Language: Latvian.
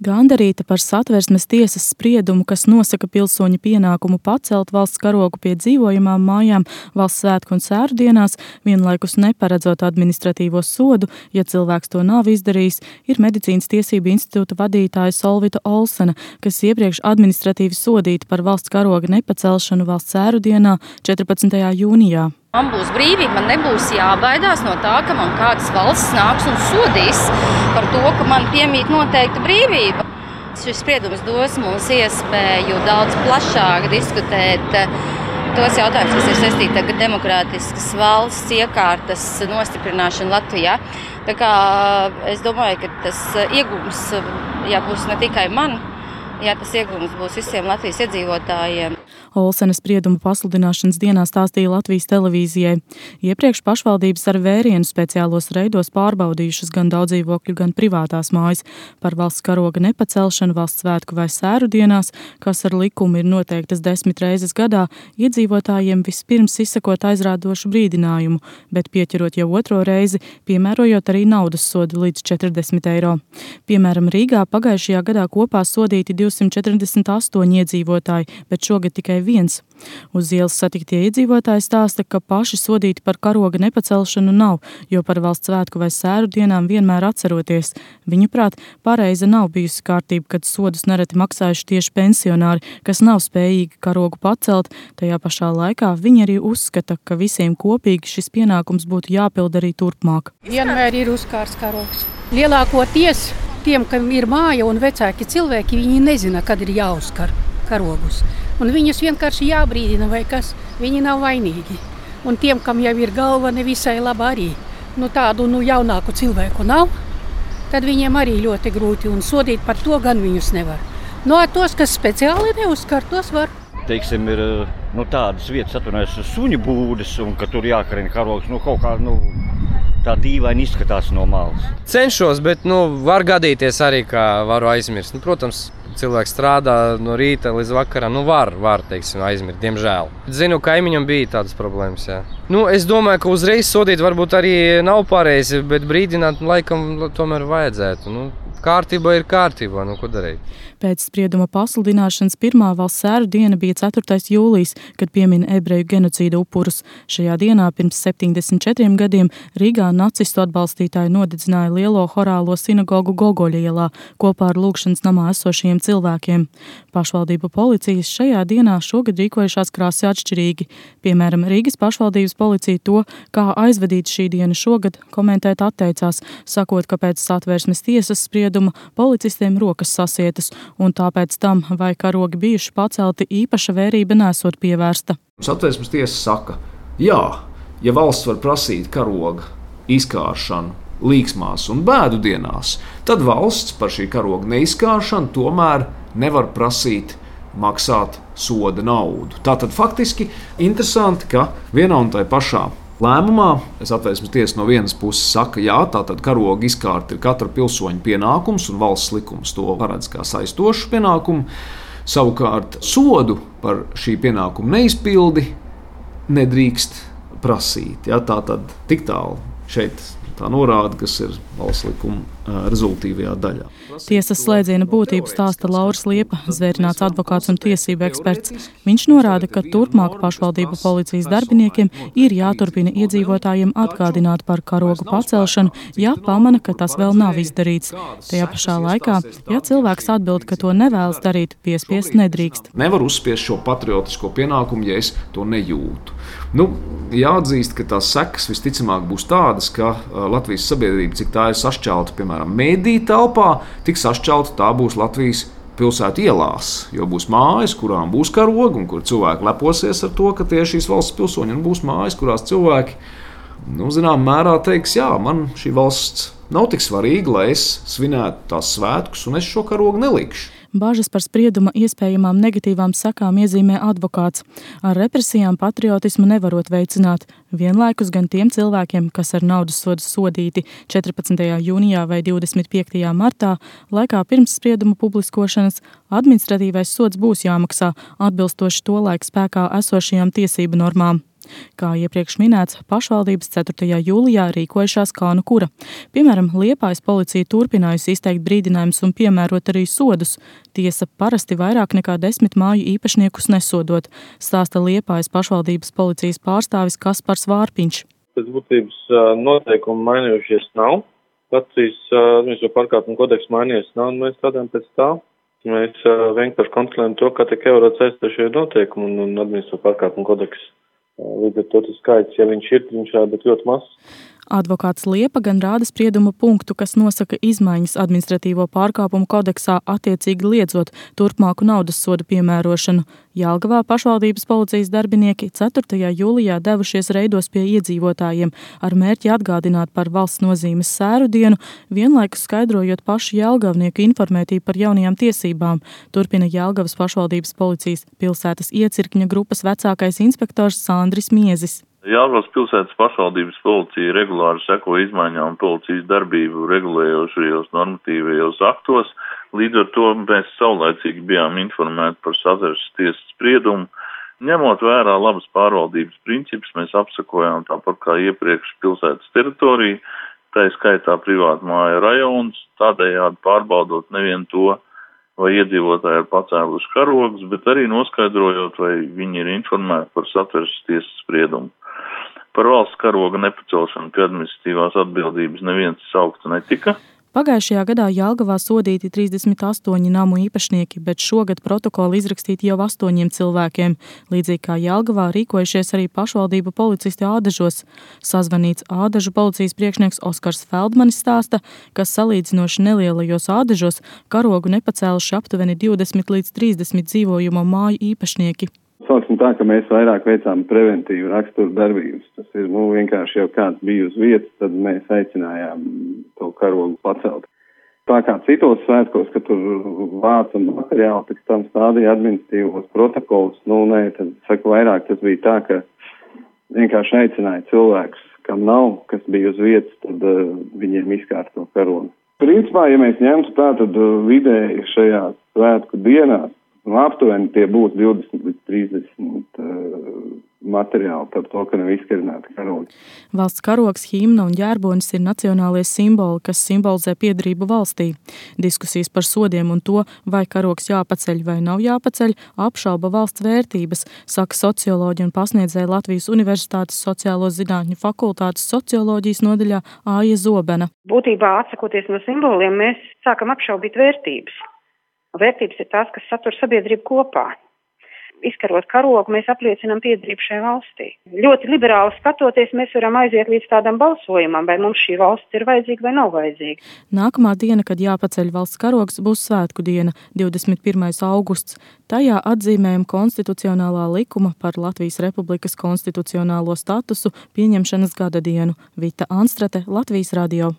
Gandarīta par satversmes tiesas spriedumu, kas nosaka pilsoņu pienākumu pacelt valsts karogu pie dzīvojamām mājām valsts svētku un sēru dienās, vienlaikus neparedzot administratīvo sodu, ja cilvēks to nav izdarījis, ir Medicīnas tiesību institūta vadītāja Solvita Olsena, kas iepriekš administratīvi sodīta par valsts karoga nepacelšanu valsts sēru dienā 14. jūnijā. Man būs brīvība, man nebūs jābaidās no tā, ka man kādas valsts nāks un sodīs par to, ka man piemīt noteikta brīvība. Šis spriedums dos mums iespēju daudz plašāk diskutēt eh, tos jautājumus, kas ir saistīti ar demokrātiskas valsts iekārtas nostiprināšanu Latvijā. Tā kā es domāju, ka tas iegūms jā, būs ne tikai man, jā, tas iegūms būs visiem Latvijas iedzīvotājiem. Olsenes sprieduma pasludināšanas dienā stāstīja Latvijas televīzijai. Iepriekš pašvaldības ar vērienu speciālos reidos pārbaudījušas gan daudzdzīvokļu, gan privātās mājas par valsts karoga nepacelšanu valsts svētku vai sēru dienās, kas ar likumu ir noteiktas desmit reizes gadā, iedzīvotājiem vispirms izsakot aizrādošu brīdinājumu, bet pieķerot jau otro reizi, piemērojot arī naudas sodu līdz 40 eiro. Piemēram, Rīgā pagājušajā gadā kopā sodīti 248 iedzīvotāji, bet šogad tikai tikai viens. Uz ielas satiktie iedzīvotāji stāsta, ka paši sodīti par karoga nepacelšanu nav, jo par valsts svētku vai sēru dienām vienmēr atceroties. Viņuprāt, pareiza nav bijusi kārtība, kad sodus nereti maksājuši tieši pensionāri, kas nav spējīgi karogu pacelt. Tajā pašā laikā viņi arī uzskata, ka visiem kopīgi šis pienākums būtu jāpild arī turpmāk. Vienmēr ir uzkārs karogs. Lielākoties tiem, kam ir māja un vecāki cilvēki, viņi nezina, kad ir jāuzkar karogus. Un viņus vienkārši jābrīdina, vai kas viņi nav vainīgi. Un tiem, kam jau ir galva nevisai laba arī, nu, tādu nu, jaunāku cilvēku nav, tad viņiem arī ļoti grūti un sodīt par to gan viņus nevar. No nu, tos, kas speciāli neuzskar, tos var. Teiksim, ir nu, tādas vietas, atvainojas suņu būdas, un ka tur jākarina karogs. Nu, kaut kā, nu, tā dīvaini izskatās no malas. Cenšos, bet nu, var gadīties arī, ka varu aizmirst. Nu, protams, cilvēks strādā no rīta līdz vakaram, nu var, var teiksim, aizmirst, diemžēl. Zinu, kaimiņam bija tādas problēmas. Jā. Nu, es domāju, ka uzreiz sodīt varbūt arī nav pareizi, bet brīdināt laikam tomēr vajadzētu. Nu, kārtība ir kārtība, nu ko darīt. Pēc sprieduma pasludināšanas pirmā valsts sēru diena bija 4. jūlijas, kad piemin ebreju genocīda upurus. Šajā dienā pirms 74 gadiem Rīgā nacistu atbalstītāji nodedzināja lielo horālo sinagogu Gogoļa ielā kopā ar lūkšanas namā esošajiem cilvēkiem. Pašvaldību policijas šajā dienā šogad rīkojušās krāsi atšķirīgi. Piemēram, Rīgas pašvaldības policija to, kā aizvadīt šī diena šogad, komentēt atteicās, sakot, ka pēc satvērsmes tiesas sprieduma policistiem rokas sasietas un tāpēc tam, vai karogi bijuši pacelti, īpaša vērība nesot pievērsta. Satversmes tiesa saka, jā, ja valsts var prasīt karoga izkāršanu līksmās un bēdu dienās, tad valsts par šī karoga neizkāršanu tomēr nevar prasīt maksāt soda naudu. Tātad faktiski interesanti, ka vienā un tajā pašā Lēmumā es atvērsmes tiesa no vienas puses saka, jā, tātad karoga izkārta ir katra pilsoņa pienākums, un valsts likums to paredz kā saistošu pienākumu. Savukārt sodu par šī pienākuma neizpildi nedrīkst prasīt. Ja, tā tad tik tālu šeit tā norāda, kas ir valsts likuma rezultīvajā daļā. Tiesas slēdziena būtību stāsta Lauris Liepa, zvērināts advokāts un tiesību eksperts. Viņš norāda, ka turpmāk pašvaldību policijas darbiniekiem ir jāturpina iedzīvotājiem atgādināt par karogu pacelšanu, ja pamana, ka tas vēl nav izdarīts. Tajā pašā laikā, ja cilvēks atbild, ka to nevēlas darīt, piespiest nedrīkst. Nevar uzspiest šo patriotisko pienākumu, ja es to nejūtu. Nu, jāatzīst, ka tās sekas visticamāk būs tādas, ka Latvijas sabiedrība, cik tā ir sašķelta, piemēram, mediju telpā, tik sašķelta tā būs Latvijas pilsētu ielās. Jo būs mājas, kurām būs karogi, un kur cilvēki leposies ar to, ka tie ir šīs valsts pilsoņi, būs mājas, kurās cilvēki, nu, zinām, mērā teiks, jā, man šī valsts nav tik svarīga, lai es svinētu tās svētkus, un es šo karogu nelikšu. Bažas par sprieduma iespējamām negatīvām sekām iezīmē advokāts. Ar represijām patriotismu nevarot veicināt, vienlaikus gan tiem cilvēkiem, kas ar naudas sodu sodīti 14. jūnijā vai 25. martā, laikā pirms sprieduma publiskošanas, administratīvais sods būs jāmaksā atbilstoši to laiku spēkā esošajām tiesību normām. Kā iepriekš minēts, pašvaldības 4. jūlijā rīkojušās kā nu kura. Piemēram, Liepājas policija turpinājusi izteikt brīdinājumus un piemērot arī sodus. Tiesa parasti vairāk nekā desmit māju īpašniekus nesodot, stāsta Liepājas pašvaldības policijas pārstāvis Kaspars Vārpiņš. Pēc būtības noteikumi mainījušies nav. Latvijas administratīvo pārkāpumu kodeks mainījies nav, un mēs strādājam pēc tā. Mēs vienkārši kontrolējam to, kā tiek ievērots aizstošie noteikumi un, administratīvo pārkāpumu kodeks. Līdz ar to tas skaits, ja viņš ir, viņš ir ļoti mazs. Advokāts Liepa gan rāda sprieduma punktu, kas nosaka izmaiņas administratīvo pārkāpumu kodeksā, attiecīgi liedzot turpmāku naudas sodu piemērošanu. Jālgavā pašvaldības policijas darbinieki 4. jūlijā devušies reidos pie iedzīvotājiem ar mērķi atgādināt par valsts nozīmes sēru dienu, vienlaikus skaidrojot pašu Jālgavnieku informētību par jaunajām tiesībām, turpina Jālgavas pašvaldības policijas pilsētas iecirkņa grupas vecākais inspektors Sandris Miezis. Jālgavas pilsētas pašvaldības policija regulāri seko izmaiņām policijas darbību regulējošajos normatīvajos aktos, līdz ar to mēs saulēcīgi bijām informēti par sazares tiesas spriedumu. Ņemot vērā labas pārvaldības principus, mēs apsakojām tāpat kā iepriekš pilsētas teritoriju, tā skaitā privātu māju rajonus, tādējādi pārbaudot nevien to, vai iedzīvotāji ir pacēluši karogus, bet arī noskaidrojot, vai viņi ir informēti par satversmes tiesas spriedumu. Par valsts karoga nepacelšanu pie administratīvās atbildības neviens saukts netika. Pagājušajā gadā Jālgavā sodīti 38 namu īpašnieki, bet šogad protokoli izrakstīti jau astoņiem cilvēkiem. Līdzīgi kā Jālgavā rīkojušies arī pašvaldību policisti Ādažos. Sazvanīts Ādažu policijas priekšnieks Oskars Feldmanis stāsta, ka salīdzinoši nelielajos Ādažos karogu nepacēluši aptuveni 20 līdz 30 dzīvojumu māju īpašnieki. Tā, ka mēs vairāk veicām preventīvu raksturu darbības. Tas ir, nu, vienkārši jau kāds bija uz vietas, tad mēs aicinājām to karogu pacelt. Tā kā citos svētkos, kad tur vāca materiālu, pēc tam stādīja administratīvos protokolus, nu, nē, tad, saku, vairāk tas bija tā, ka vienkārši aicināja cilvēkus, kam nav, kas bija uz vietas, tad uh, viņiem izkārto karogu. Principā, ja mēs ņemtu tā, tad uh, vidēji šajās svētku dienās Nu, aptuveni tie būs 20 līdz 30 uh, materiāli par to, ka nav izkarināti karogi. Valsts karogs, himna un ģērbonis ir nacionālie simboli, kas simbolizē piedrību valstī. Diskusijas par sodiem un to, vai karogs jāpaceļ vai nav jāpaceļ, apšauba valsts vērtības, saka socioloģi un pasniedzēja Latvijas Universitātes sociālo zinātņu fakultātes socioloģijas nodaļā Āja Zobena. Būtībā atsakoties no simboliem, mēs sākam apšaubīt vērtības. Vērtības ir tās, kas satur sabiedrību kopā. Izkarot karogu, mēs apliecinām piedrību šai valstī. Ļoti liberāli skatoties, mēs varam aiziet līdz tādam balsojumam, vai mums šī valsts ir vajadzīga vai nav vajadzīga. Nākamā diena, kad jāpaceļ valsts karogs, būs svētku diena, 21. augusts. Tajā atzīmējam konstitucionālā likuma par Latvijas Republikas konstitucionālo statusu pieņemšanas gada dienu. Vita Anstrate, Latvijas radio.